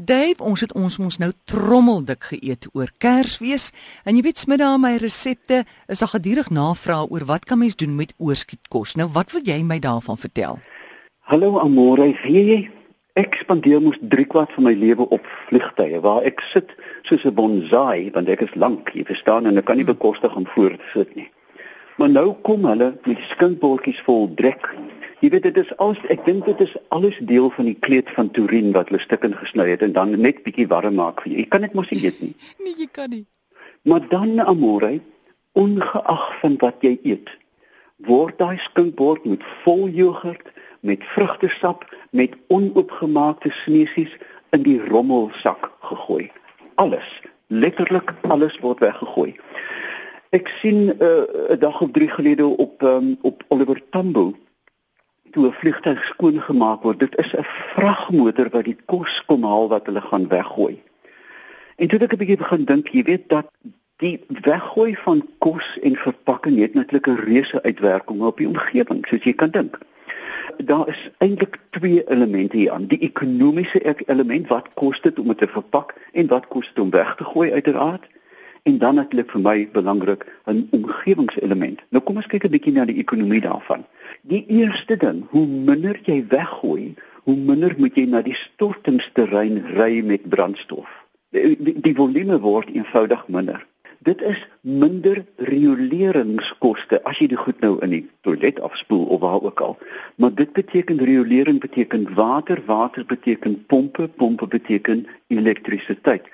Dave, ons het ons mos nou trommeldik geëet oor Kersfees en jy weet smiddag my resepte is daar gedurig navraag oor wat kan mens doen met oorskietkos. Nou wat wil jy my daarvan vertel? Hallo Amore, weet jy ek spandeer mos 3 kwart van my lewe op vliegtye waar ek sit soos 'n bonsai want ek is lank, jy verstaan en ek kan nie hmm. bekostig om voor te sit nie. Maar nou kom hulle met skinkbordjies vol drek Jy weet dit is alles ek dink dit is alles deel van die kleed van Turin wat hulle stukken gesny het en dan net bietjie warm maak vir jou. Jy kan dit mos nie eet nie. Nee, jy kan nie. Maar dan amore, ongeag van wat jy eet, word daai skinkbord met vol jogurt, met vrugtesap, met onoopgemaakte sneesies in die rommelsak gegooi. Alles, letterlik alles word weggegooi. Ek sien eh, 'n uh, dag of 3 gelede op um, op Oliver Tambo toe 'n vliegtuig skoon gemaak word, dit is 'n vragmotor wat die kos kom haal wat hulle gaan weggooi. En toe ek 'n bietjie begin dink, jy weet dat die weggooi van kos en verpakking het natuurlik 'n reuse uitwerking op die omgewing, soos jy kan dink. Daar is eintlik twee elemente hier aan. Die ekonomiese element, wat kos dit om dit te verpak en wat kos dit om weg te gooi uiteraard? En dan natuurlik vir my belangrik 'n omgewingselement. Nou kom ons kyk 'n bietjie na die ekonomie daarvan. Die eerste ding, hoe minder jy weggooi, hoe minder moet jy na die stortingsterrein ry met brandstof. Die, die, die volume word eenvoudig minder. Dit is minder rioleringskoste as jy dit goed nou in die toilet afspoel of waar ook al. Maar dit beteken riolering beteken water, water beteken pompe, pompe beteken elektrisiteit.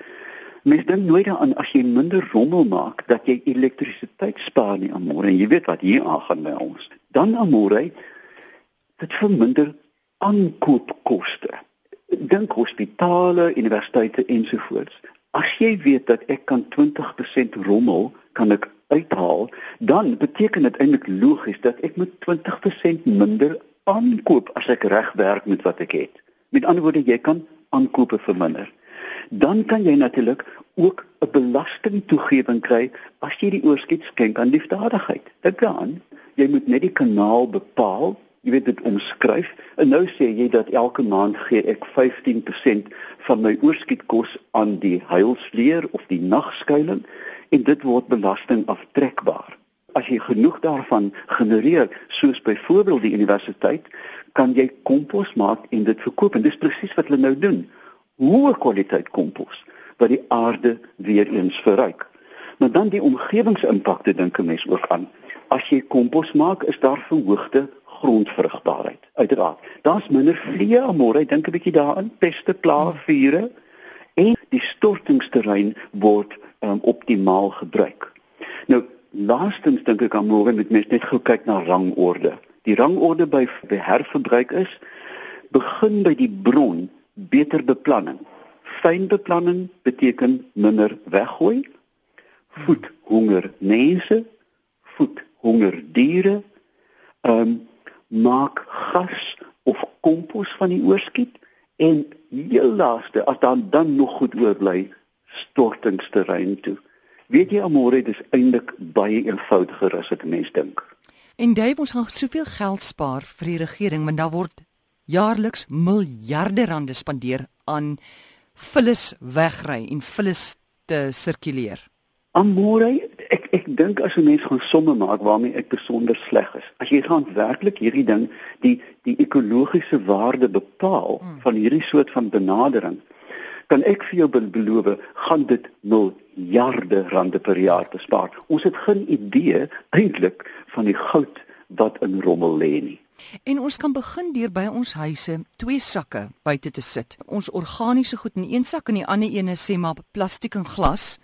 Mens dink nooit daaraan as jy minder rommel maak dat jy elektrisiteit spaar nie amore en jy weet wat hier aangaan by ons. Dan amore dit verminder aankoopkoste. Dink hospitale, universiteite ensovoorts. As jy weet dat ek kan 20% rommel kan ek uithaal, dan beteken dit eintlik logies dat ek moet 20% minder aankoop as ek reg werk met wat ek het. Met ander woorde, jy kan aankope verminder dan kan jy natuurlik ook 'n belastingtoegewing kry as jy die oorskiet skenk aan liefdadigheid. Dink daaraan, jy moet net die kanaal bepaal, jy weet dit omskryf en nou sê jy dat elke maand gee ek 15% van my oorskietkos aan die heilsleer of die nagskuiling en dit word belasting aftrekbaar. As jy genoeg daarvan genereer, soos byvoorbeeld die universiteit, kan jy kompos maak en dit verkoop en dis presies wat hulle nou doen hoë kwaliteit kompos wat die aarde weer eens verryk. Maar dan die omgewingsimpakte dink 'n mens ook aan. As jy kompos maak, is daar verhoogde grondvrugbaarheid. Uiteraard. Daar's minder vliee amore, dink 'n bietjie daaraan, peste, plaae, vure en die stortingsterrein word um, optimaal gebruik. Nou, laastens dink ek amore met mens net gou kyk na rangorde. Die rangorde by herverbruik is begin by die bron beter beplanning. Fyn beplanning beteken minder weggooi. Voed honger mense, voed honger diere. Ehm um, maak gas of kompos van die oorskiet en heel laaste as dan dan nog goed oorbly stortingsterrein toe. Weet jy amore dis eintlik baie eenvoudiger as wat mense dink. En Dave ons gaan soveel geld spaar vir die regering want daar word jaarliks miljarde rande spandeer aan vullis wegry en vullis te sirkuleer. Amore, ek ek dink as 'n mens gaan somme maak waarmee ek besonder sleg is. As jy gaan werklik hierdie ding die die ekologiese waarde bepaal hmm. van hierdie soort van benadering, kan ek vir jou beloof, gaan dit miljarde rande per jaar bespaar. Ons het geen idee eintlik van die goud wat in rommel lê nie. En ons kan begin deur by ons huise twee sakke buite te sit. Ons organiese goed in een sak en die ander een sê maar plastiek en glas.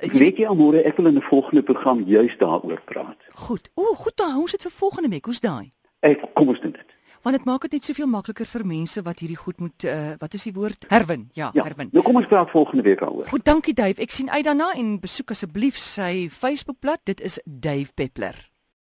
Weet jy almore ek wil in 'n volgende program juist daaroor praat. Goed. O, goed dan, hoe is dit vir volgende week? Hoe's daai? Ek kom ons doen dit. Want dit maak dit net soveel makliker vir mense wat hierdie goed moet uh, wat is die woord? Herwin. Ja, ja, herwin. Nou kom ons praat volgende week daaroor. Goed, dankie Dave. Ek sien uit daarna en besoek asseblief sy Facebookblad. Dit is Dave Peppler.